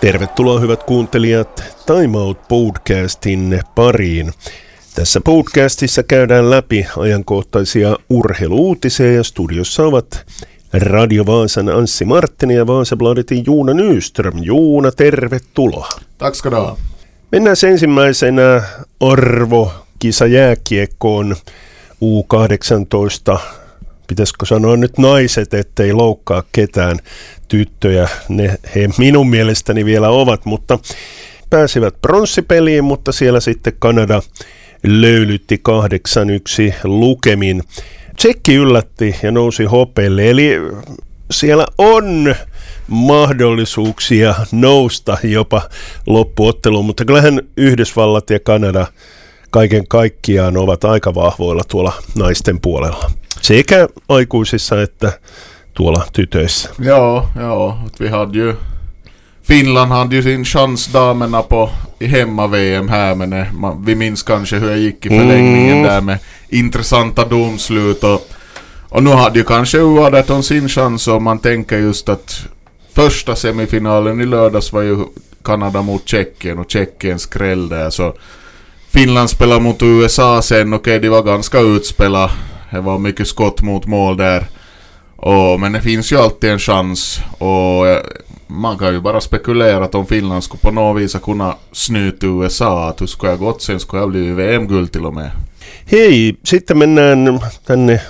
Tervetuloa hyvät kuuntelijat Time Out podcastin pariin. Tässä podcastissa käydään läpi ajankohtaisia urheiluutisia ja studiossa ovat Radio Vaasan Anssi Marttinen ja Vaasabladetin Juuna Nyström. Juuna, tervetuloa. Tack ska du ha. Mennään ensimmäisenä Arvo kisa jääkiekkoon U18 pitäisikö sanoa nyt naiset, ettei loukkaa ketään tyttöjä. Ne he minun mielestäni vielä ovat, mutta pääsivät pronssipeliin, mutta siellä sitten Kanada löylytti 8-1 lukemin. Tsekki yllätti ja nousi hopeelle, eli siellä on mahdollisuuksia nousta jopa loppuotteluun, mutta kyllähän Yhdysvallat ja Kanada kaiken kaikkiaan ovat aika vahvoilla tuolla naisten puolella. Sekä aikuisissa että tuolla tytöissä. Ja, ja, vi hade ju Finland hade ju sin chans damerna på i hemma-VM här men man, vi minns kanske hur det gick i förlängningen mm. där med intressanta domslut och, och nu hade ju kanske U18 sin chans och man tänker just att första semifinalen i lördags var ju Kanada mot Tjeckien och Tjeckien skräll där så Finland spelade mot USA sen, okej okay, de var ganska utspelade det var mycket skott mot mål där. Och, men det finns ju alltid en chans och eh, man kan ju bara spekulera att om Finland skulle på något vis kunna snyta USA, att hur skulle jag gått sen skulle jag bli VM-guld till och med. Hei, sitten mennään tänne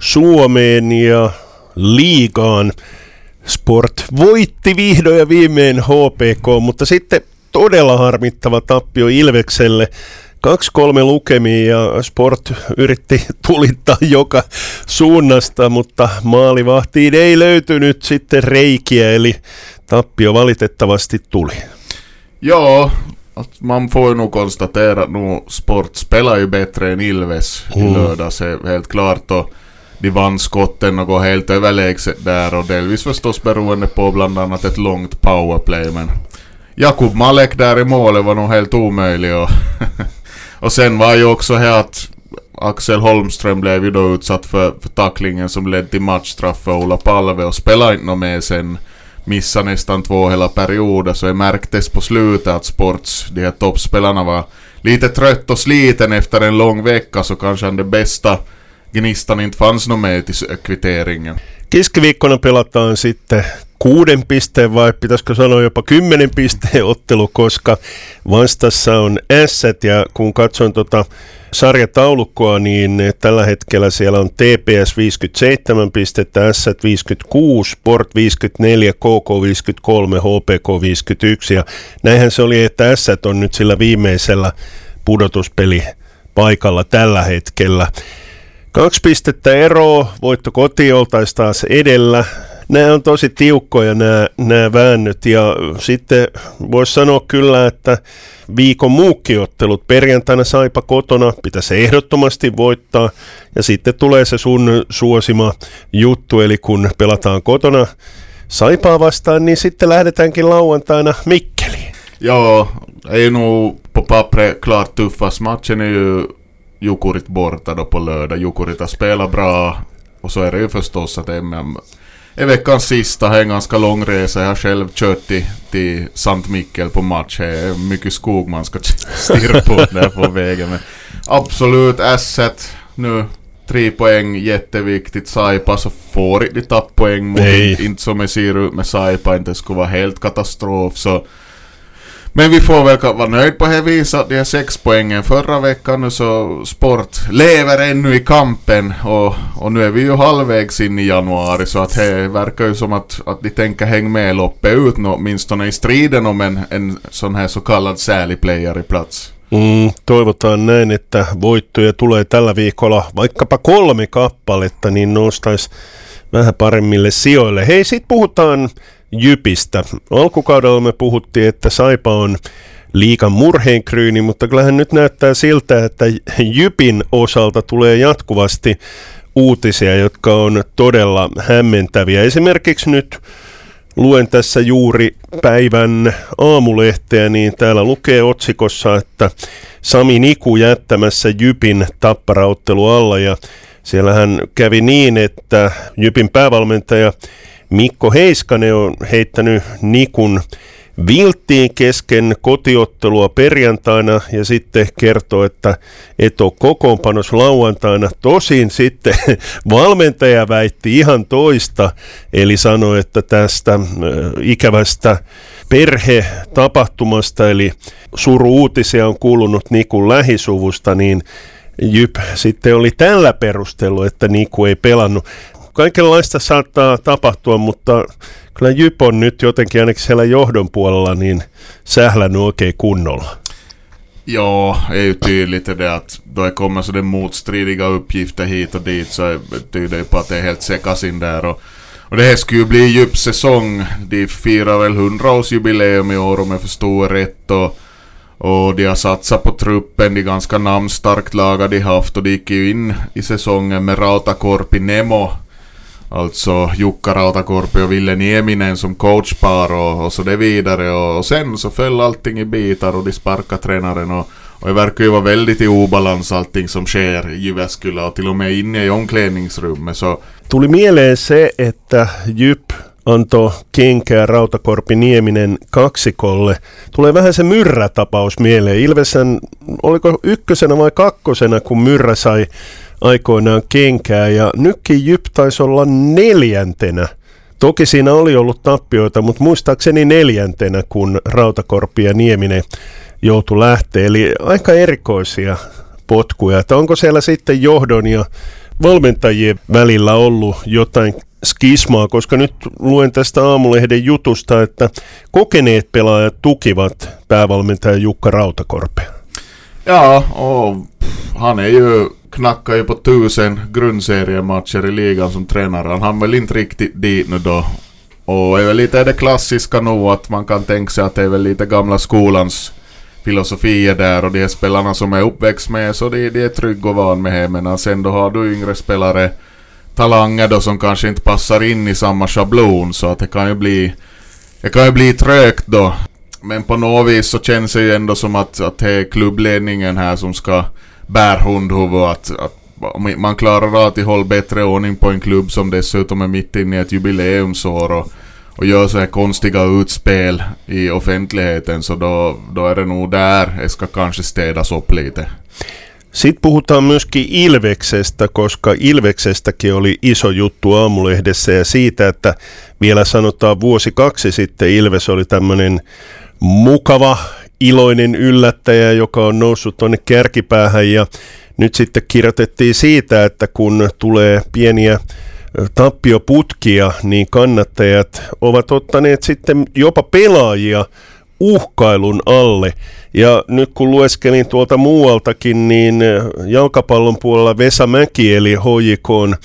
Suomeen ja liigaan. Sport voitti vihdoin ja viimein HPK, mutta sitten todella harmittava tappio Ilvekselle. 2-3 lukemia ja Sport yritti tulittaa joka suunnasta, mutta maalivahtiin ei löytynyt sitten reikiä, eli tappio valitettavasti tuli. Joo, man får nog konstatera att nu Sport spelar ju bättre än Ilves mm. i lördags, helt klart. Och de vann skotten och går helt överlägset där och delvis förstås beroende på bland annat ett långt powerplay. Men Jakub Malek där i målet var nog helt omöjlig och Och sen var ju också här att Axel Holmström blev ju då utsatt för, för tacklingen som ledde till matchstraff för Ola Palve och spelade inte med sen. Missade nästan två hela perioder så det märktes på slutet att Sports, de här toppspelarna var lite trött och sliten efter en lång vecka så kanske det bästa gnistan inte fanns något med till kvitteringen. Keskiviikkona pelataan sitten kuuden pisteen vai pitäisikö sanoa jopa kymmenen pisteen ottelu, koska vastassa on S ja kun katson tuota sarjataulukkoa, niin tällä hetkellä siellä on TPS 57 pistettä, S 56, Sport 54, KK 53, HPK 51 ja näinhän se oli, että S on nyt sillä viimeisellä pudotuspeli paikalla tällä hetkellä. Kaksi pistettä eroa, voitto koti oltaisi taas edellä, nämä on tosi tiukkoja nämä, nämä väännöt ja sitten voisi sanoa kyllä, että viikon muukkiottelut perjantaina Saipa kotona pitäisi ehdottomasti voittaa ja sitten tulee se sun suosima juttu, eli kun pelataan kotona Saipaa vastaan, niin sitten lähdetäänkin lauantaina Mikkeliin. Joo, ei nu på pappret klart tuffast matchen är ju Jukurit borta då på lördag. Jukurit har spelat bra och så är det ju förstås att MM är veckans sista, är en ganska lång resa. Jag har själv kört till, till Sankt Mikkel på match. Det är mycket skog man ska stirra på där på vägen. Men absolut, S1 nu. Tre poäng, jätteviktigt. Saipa så får inte tappa poäng mot inte som det ser ut med Saipa. Inte skulle vara helt katastrof. Så men vi får väl vara nöjd på det viset att de är sex poängen förra veckan nu så Sport lever ännu i kampen och, och nu är vi ju halvvägs in i januari så att det verkar ju som att, att de tänker hänga med loppet ut åtminstone i striden om en, en sån här så kallad särlig player i plats. Mm, toivotaan näin, että voittoja tulee tällä viikolla vaikkapa kolme kappaletta, niin nostaisi vähän paremmille sijoille. Hei, sit puhutaan Jypistä. Alkukaudella me puhuttiin, että Saipa on liikan murheenkryyni, mutta kyllähän nyt näyttää siltä, että Jypin osalta tulee jatkuvasti uutisia, jotka on todella hämmentäviä. Esimerkiksi nyt luen tässä juuri päivän aamulehteä, niin täällä lukee otsikossa, että Sami Niku jättämässä Jypin tapparauttelu alla ja siellähän kävi niin, että Jypin päävalmentaja Mikko Heiskanen on heittänyt Nikun vilttiin kesken kotiottelua perjantaina ja sitten kertoo, että et ole kokoonpanos lauantaina. Tosin sitten valmentaja väitti ihan toista, eli sanoi, että tästä äh, ikävästä perhetapahtumasta, eli suru-uutisia on kuulunut Nikun lähisuvusta, niin Jyp sitten oli tällä perustelu, että Niku ei pelannut. Kaikenlaista saattaa tapahtua, mutta kyllä Jyp on nyt jotenkin ainakin siellä johdon puolella niin sählännyt oikein kunnolla. Ja, är ju tydligt det att då det kommer så det motstridiga uppgifter hit och dit så tyder det på att det är helt sekasin där och, och det här skulle ju bli djup säsong. De firar väl 100-årsjubileum i år om jag förstår rätt och och de har satsat på truppen, de ganska namnstarkt lagar de haft och de gick ju in i säsongen med Rautakorpi Nemo. Alltså Jukka Rautakorpi och Ville Nieminen som coachpar och, och så det vidare och, och sen så föll allting i bitar och de sparkade tränaren och, och det verkar ju vara väldigt i obalans allting som sker i Jyväskylä och till och med inne i omklädningsrummet så... Tuli mieleen se, että Jyp antoi kenkää Rautakorpi Nieminen kaksikolle. Tulee vähän se Myrrä-tapaus mieleen. Ilvesän, oliko ykkösenä vai kakkosena, kun Myrrä sai aikoinaan kenkää ja nytkin Jyp taisi olla neljäntenä. Toki siinä oli ollut tappioita, mutta muistaakseni neljäntenä, kun Rautakorpi ja Nieminen joutui lähteä. Eli aika erikoisia potkuja. Että onko siellä sitten johdon ja valmentajien välillä ollut jotain skismaa, koska nyt luen tästä aamulehden jutusta, että kokeneet pelaajat tukivat päävalmentaja Jukka Rautakorpea. Ja, och han är ju, knackar ju på tusen grundseriematcher i ligan som tränare. Han hann väl inte riktigt dit nu då. Och är väl lite det klassiska nog att man kan tänka sig att det är väl lite gamla skolans filosofier där och de spelarna som är uppväxt med så de, de är trygga och van med det. Men sen då har du yngre spelare talanger då som kanske inte passar in i samma schablon så att det kan ju bli det kan ju bli trögt då. Men på något vis så känns det ju ändå som att, att det är klubbledningen här som ska bära hundhuvud att, att man klarar att hålla bättre ordning på en klubb som dessutom är mitt inne i ett jubileumsår och, och gör så här konstiga utspel i offentligheten så då, då är det nog där det ska kanske städas upp lite. Sitten puhutaan myöskin Ilveksestä, koska Ilveksestäkin oli iso juttu aamulehdessä ja siitä, että vielä sanotaan vuosi kaksi sitten Ilves oli tämmöinen mukava, iloinen yllättäjä, joka on noussut tuonne kärkipäähän ja nyt sitten kirjoitettiin siitä, että kun tulee pieniä tappioputkia, niin kannattajat ovat ottaneet sitten jopa pelaajia uhkailun alle. Ja nyt kun lueskelin tuolta muualtakin, niin jalkapallon puolella Vesa Mäki eli HJK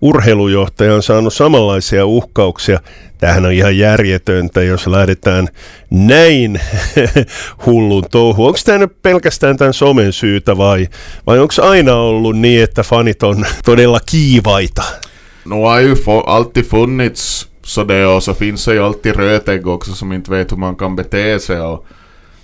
urheilujohtaja on saanut samanlaisia uhkauksia. Tämähän on ihan järjetöntä, jos lähdetään näin hullun touhu. Onko tämä nyt pelkästään tämän somen syytä vai, vai onko aina ollut niin, että fanit on todella kiivaita? No har ju alltid funnits så det och så finns det ju alltid rötägg också som inte vet hur man kan bete sig och,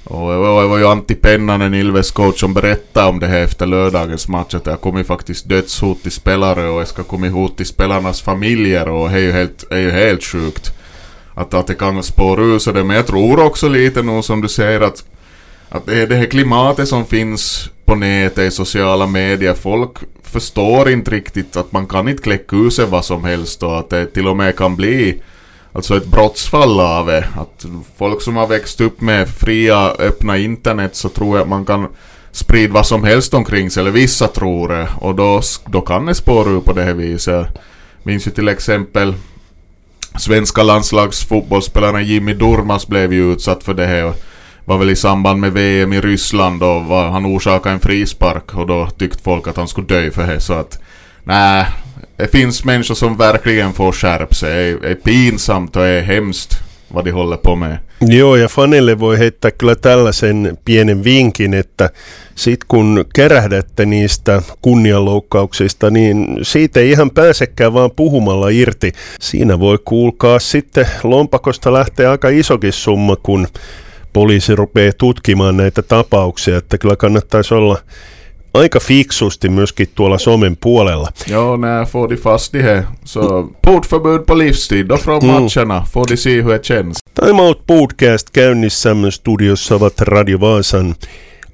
och det var ju Antti Pennanen, Ilves coach, som berättade om det här efter lördagens match att det har kommit faktiskt dödshot till spelare och det ska komma hot till spelarnas familjer och det är ju helt, är ju helt sjukt. Att, att det kan spåra ur så det, men jag tror också lite nu som du säger att, att det, det här klimatet som finns på nätet, i sociala medier, folk förstår inte riktigt att man kan inte kläcka ur sig vad som helst och att det till och med kan bli alltså ett brottsfall av det. Att folk som har växt upp med fria, öppna internet så tror jag att man kan sprida vad som helst omkring sig, eller vissa tror det. Och då, då kan det spåra ur på det här viset. Minns ju till exempel svenska landslagsfotbollsspelaren Jimmy Durmas blev ju utsatt för det här var väl i samband med VM i Ryssland och var, han orsakade en frispark och då tyckte folk att han skulle dö för det så att nej, det finns människor som verkligen får skärpa sig. Det är pinsamt och är hemskt vad de håller på med. Joo, ja fanille voi heittää kyllä tällaisen pienen vinkin, että sit kun kerähdätte niistä kunnianloukkauksista, niin siitä ei ihan pääsekään vaan puhumalla irti. Siinä voi kuulkaa sitten lompakosta lähteä aika isokin summa, kun poliisi rupeaa tutkimaan näitä tapauksia, että kyllä kannattaisi olla aika fiksusti myöskin tuolla somen puolella. Ja, när får de fast de här? Så portförbud på livstid då från Mm. matcherna. Får de se hur det känns. Time Out Podcast käynnissä studiossa ovat Radio Vaasan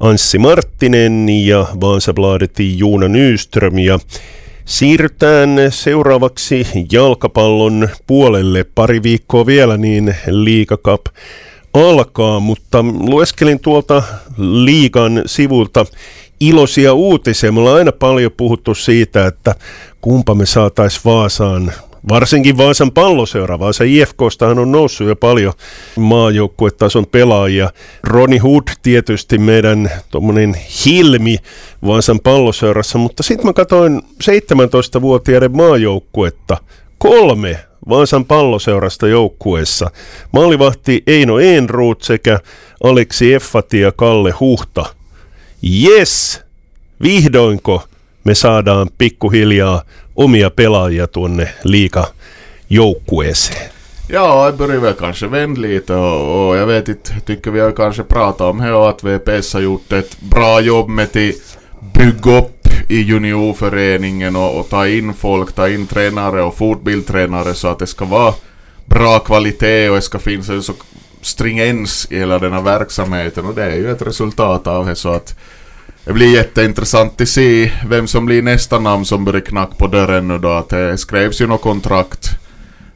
Anssi Marttinen ja Vaasabladetin Juuna Nyström ja siirrytään seuraavaksi jalkapallon puolelle. Pari viikkoa vielä niin Liiga Cup alkaa, mutta lueskelin tuolta liigan sivulta iloisia uutisia. Me ollaan aina paljon puhuttu siitä, että kumpa me saatais Vaasaan Varsinkin Vaasan palloseura. Vaasa IFKstahan on noussut jo paljon maajoukkuetason pelaajia. Roni Hood tietysti meidän tuommoinen hilmi Vaasan palloseurassa, mutta sitten mä katsoin 17-vuotiaiden maajoukkuetta. Kolme Vaasan palloseurasta joukkueessa. Maalivahti Eino Enruut sekä Aleksi Effati ja Kalle Huhta. Yes! Vihdoinko me saadaan pikkuhiljaa omia pelaajia tuonne liika joukkueeseen. Ja, jag börjar väl kanske vända lite och, och jag vet inte, tycker vi har kanske pratat om här att VPS har gjort ett bra jobb med att bygga upp i juniorföreningen och, och ta in folk, ta in tränare och fortbildtränare så att det ska vara bra kvalitet och det ska finnas en så stringens i hela den här verksamheten och det är ju ett resultat av det så att det blir jätteintressant att se vem som blir nästa namn som börjar knacka på dörren nu då. Att det skrevs ju något kontrakt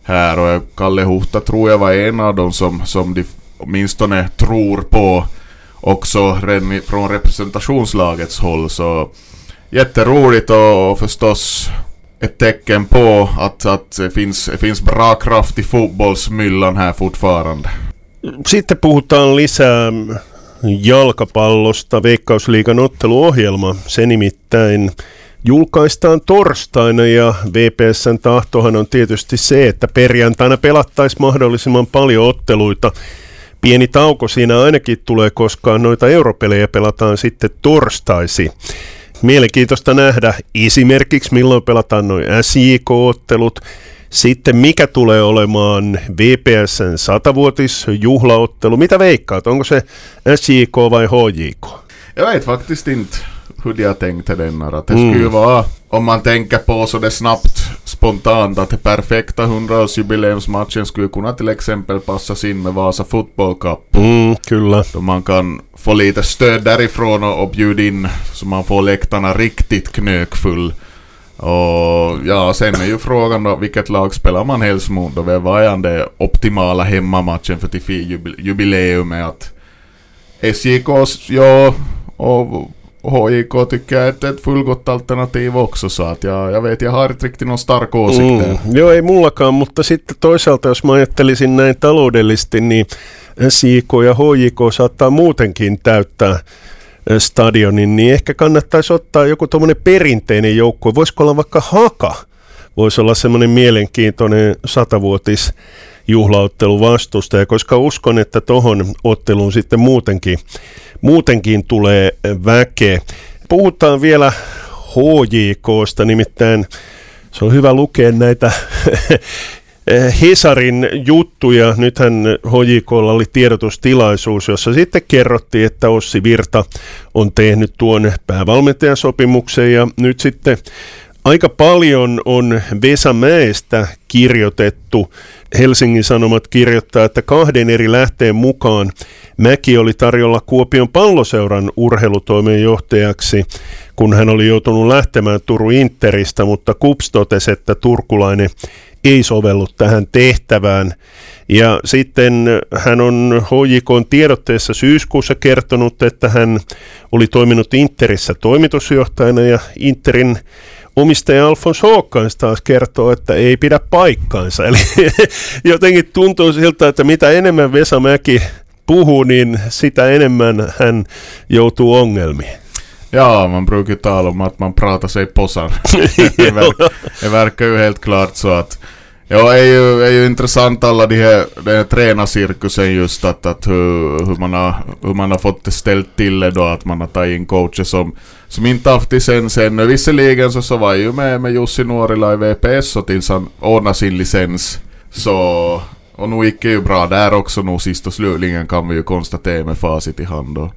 här och Kalle Huhta tror jag var en av dem som, som de åtminstone tror på också redan från representationslagets håll. Så jätteroligt och, och förstås ett tecken på att, att det, finns, det finns bra kraft i fotbollsmyllan här fortfarande. Sitten puhutaan lisää jalkapallosta. Veikkausliigan otteluohjelma, se nimittäin julkaistaan torstaina ja VPSn tahtohan on tietysti se, että perjantaina pelattaisiin mahdollisimman paljon otteluita. Pieni tauko siinä ainakin tulee, koska noita europelejä pelataan sitten torstaisi. Mielenkiintoista nähdä esimerkiksi milloin pelataan noin SJK-ottelut, sitten mikä tulee olemaan VPSn satavuotisjuhlaottelu? Mitä veikkaat? Onko se SJK vai HJK? Jag vet faktiskt inte hur de har tänkt till den här. Att det skulle ju vara, om man tänker på så det snabbt, spontant, att det perfekta 100-årsjubileumsmatchen skulle kunna till exempel passas in med Vasa Football Cup. Mm, kyllä. Då man kan få lite stöd därifrån och, och bjuda in så man får läktarna riktigt knökfull. Och ja, sen är ju frågan då vilket lag spelar man helst mot och vad är den optimala hemmamatchen för till jubileumet att SJK, ja, och HJK tycker jag är ett fullgott alternativ också så att jag, jag vet, jag har inte riktigt någon stark åsikt. Mm, joo, ei mullakaan, mutta sitten toisaalta, jos mä ajattelisin näin taloudellisesti, niin SJK ja HJK saattaa muutenkin täyttää stadionin, niin ehkä kannattaisi ottaa joku tuommoinen perinteinen joukkue. Voisiko olla vaikka Haka? Voisi olla semmoinen mielenkiintoinen satavuotis juhlaottelu vastustaja, koska uskon, että tohon otteluun sitten muutenkin, muutenkin tulee väkeä. Puhutaan vielä HJKsta, nimittäin se on hyvä lukea näitä Hesarin juttuja. Nythän HJKlla oli tiedotustilaisuus, jossa sitten kerrottiin, että Ossi Virta on tehnyt tuon päävalmentajan sopimuksen ja nyt sitten aika paljon on Vesa Mäestä kirjoitettu. Helsingin Sanomat kirjoittaa, että kahden eri lähteen mukaan Mäki oli tarjolla Kuopion palloseuran urheilutoimenjohtajaksi, kun hän oli joutunut lähtemään Turun Interistä, mutta Kups totesi, että turkulainen ei sovellu tähän tehtävään. Ja sitten hän on HJK tiedotteessa syyskuussa kertonut, että hän oli toiminut Interissä toimitusjohtajana ja Interin omistaja Alfons Håkans taas kertoo, että ei pidä paikkaansa. Eli jotenkin tuntuu siltä, että mitä enemmän Vesa Mäki puhuu, niin sitä enemmän hän joutuu ongelmiin. Ja, man brukar tala om att man pratar sig det, ver- det verkar ju helt klart så att Ja, är ju, är ju intressant alla de här, den här tränarcirkusen just att, att hur, hur, man har, hur man har fått det ställt till det då, att man har tagit in coacher som, som inte haft licens ännu. Visserligen så, så var ju med, med Jussi Nuorila i VPS och tills han ordnade sin licens. Så, och nu gick det ju bra där också nu sist och slutligen kan vi ju konstatera med facit i hand. Och,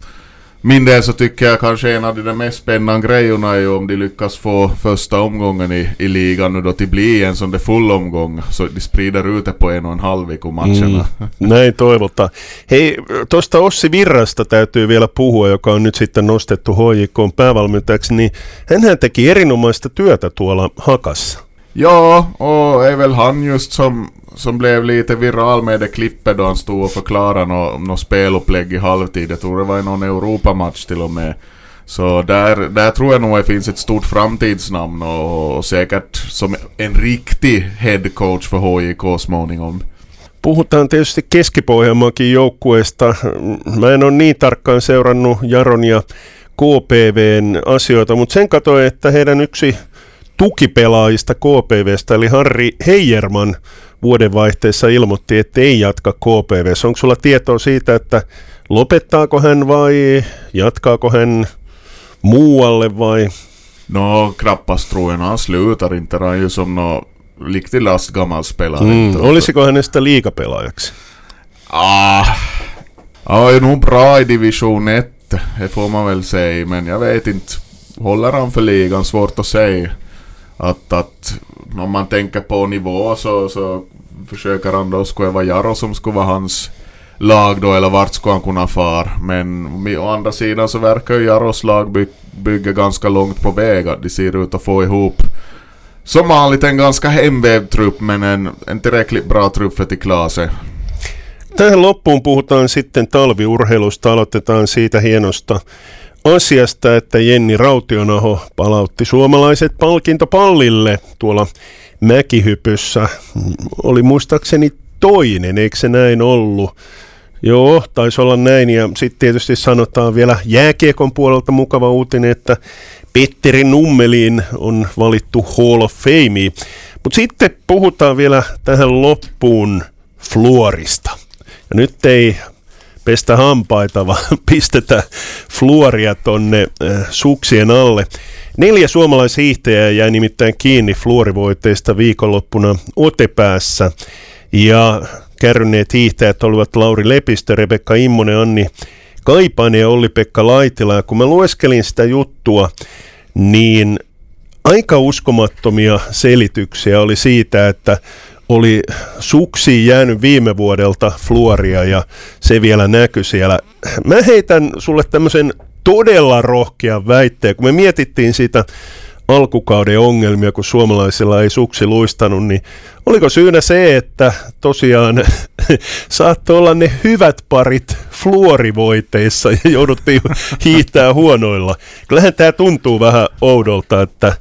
min del så tycker jag kanske en av de mest spännande grejerna är ju om de lyckas få första omgången i, i ligan nu då till bli en sån där full omgång. Så de sprider ut det på en och en halv vecka matcherna. Mm, näin toivotaan. Hei, tuosta Ossi Virrasta täytyy vielä puhua, joka on nyt sitten nostettu HJK päävalmentajaksi, niin hän teki erinomaista työtä tuolla Hakassa. Ja, och är väl han just som, som blev lite viral med det klippet då han stod och förklarade något nå spelupplägg i halvtid. Jag tror det var i någon Europamatch till och med. Så där, där tror jag nog det finns ett stort framtidsnamn och, och säkert som en riktig headcoach för HJK småningom. Puhutaan tietysti Keski-Pohjanmaankin joukkueesta. Mä en ole niin tarkkaan seurannut Jaron ja KPVn asioita, mutta sen katsoin, että heidän yksi tukipelaajista KPVstä, eli Harri Heijerman vuodenvaihteessa ilmoitti, että ei jatka KPV. Onko sulla tietoa siitä, että lopettaako hän vai jatkaako hän muualle vai? No, knappast tror jag han slutar inte. Han är ju som no, riktigt lastgammal spelare. Mm, olisiko hänestä liikapelaajaksi? Ah, han var ju nog bra i division 1, det får man väl säga. Men jag vet inte, håller han för ligan? Svårt att säga. Att, att om man tänker på nivå så, så försöker han då, skoja vara Jaro som skulle vara hans lag då, eller vart skulle han kunna fara. Men å andra sidan så verkar ju Jaros lag by, bygga ganska långt på väg, att de ser ut att få ihop som vanligt en ganska hemvävd trupp, men en, en tillräckligt bra trupp för till Klase. Tähän loppuun puhutaan sitten talviurheilusta, aloitetaan siitä hienosta asiasta, että Jenni Rautionaho palautti suomalaiset palkintopallille tuolla mäkihypyssä. Oli muistaakseni toinen, eikö se näin ollut? Joo, taisi olla näin. Ja sitten tietysti sanotaan vielä jääkiekon puolelta mukava uutinen, että Petteri Nummelin on valittu Hall of Fame. Mutta sitten puhutaan vielä tähän loppuun Fluorista. Ja nyt ei pestä hampaita, vaan pistetä fluoria tonne äh, suksien alle. Neljä suomalaishiihtäjää jäi nimittäin kiinni fluorivoiteista viikonloppuna Otepäässä. Ja kärryneet hiihtäjät olivat Lauri Lepistö, Rebekka Immonen, Anni Kaipainen ja Olli-Pekka Laitila. Ja kun mä lueskelin sitä juttua, niin aika uskomattomia selityksiä oli siitä, että oli suksi jäänyt viime vuodelta fluoria ja se vielä näkyi siellä. Mä heitän sulle tämmöisen todella rohkean väitteen, kun me mietittiin sitä alkukauden ongelmia, kun suomalaisilla ei suksi luistanut, niin oliko syynä se, että tosiaan saattoi olla ne hyvät parit fluorivoiteissa ja jouduttiin hiihtää huonoilla. Kyllähän tämä tuntuu vähän oudolta, että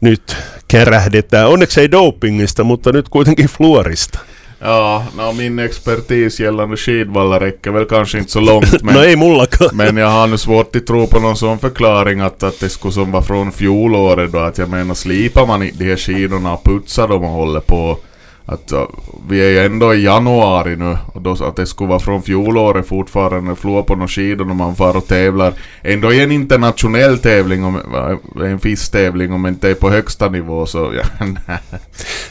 nyt kärähdetään. Onneksi ei dopingista, mutta nyt kuitenkin fluorista. Ja, no, min expertis gällande skidvallar räcker väl kanske inte så långt. Men, no ei mullakaan. men jag har nu svårt att tro på någon sån förklaring att, att det skulle som var från fjolåret då. Att jag menar slipar man inte de här skidorna och putsar dem och håller på att uh, vi är ju ändå i januari nu och då att det skulle vara från fjolåret fortfarande flå på några skidor när man far och tävlar. Ändå i en internationell tävling, om, en fisstävling om inte är på högsta nivå så ja,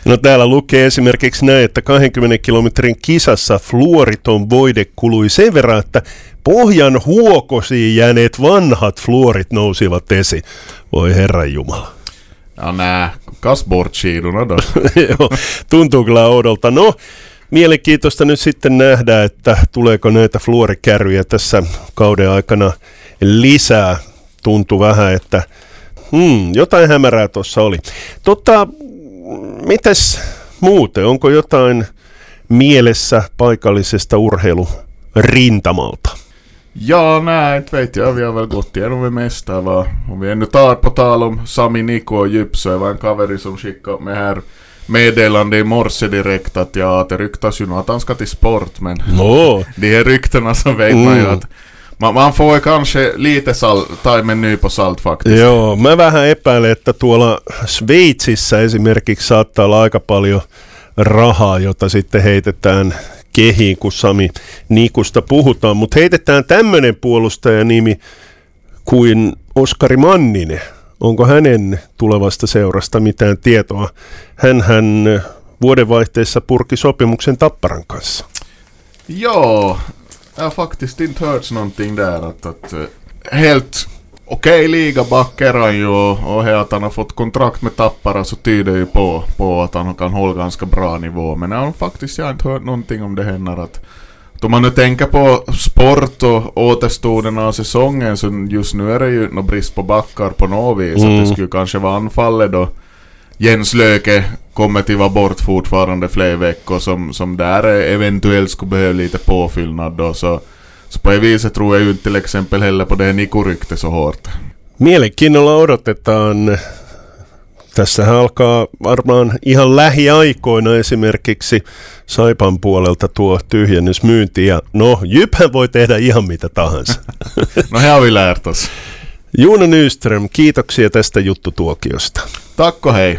No täällä lukee esimerkiksi näin, että 20 kilometrin kisassa fluoriton voide kului sen verran, että pohjan huokosiin jääneet vanhat fluorit nousivat esiin. Voi herran jumala. Ja nää kasbortsidorna då. Joo, tuntuu kyllä oudolta. No, mielenkiintoista nyt sitten nähdä, että tuleeko näitä fluorikärryjä tässä kauden aikana lisää. Tuntuu vähän, että hmm, jotain hämärää tuossa oli. Totta, mitäs muuten? Onko jotain mielessä paikallisesta urheilurintamalta? Ja, nej, inte vet jag. Vi har väl gått igenom det mesta. Va? Om vi ännu tar på tal om Sami Niko och Djupsö, var en kaveri som skickade med här meddelande i morse direkt att ja, det ryktas ju nog att han ska till sport, men no. de här ryktena så vet mm. man ju mm. att man, man får ju kanske lite sal, ta med nypa salt faktiskt. Joo, mä vähän epäilen, että tuolla Sveitsissä esimerkiksi saattaa olla aika paljon rahaa, jota sitten heitetään kehiin, kun Sami Nikusta puhutaan. Mutta heitetään tämmöinen puolustajanimi kuin Oskari Manninen. Onko hänen tulevasta seurasta mitään tietoa? hän vuodenvaihteessa purki sopimuksen Tapparan kanssa. Joo, jag har faktiskt inte hört någonting där att, att helt okej okay, ligaback är han ju och, och att han har fått kontrakt med Tappara så tyder ju på, på att han kan hålla ganska bra nivå. Men jag har faktiskt jag har inte hört någonting om det händer att om man nu tänker på sport och återstoden av säsongen så just nu är det ju någon brist på backar på något vis. Mm. Att det mm. skulle kanske vara anfallet då Jens Löke kommer till vara bort fortfarande fler veckor som, som där eventuellt skulle behöva lite påfyllnad då. Så, så på det viset tror jag ju till exempel heller på det Niko-rykte så hårt. Mielenkiinnolla odotetaan Tässähän alkaa varmaan ihan lähiaikoina esimerkiksi Saipan puolelta tuo tyhjennysmyynti. Ja no, Jyphän voi tehdä ihan mitä tahansa. no he har lärt oss. Juuna Nyström, kiitoksia tästä juttutuokiosta. Takko hei.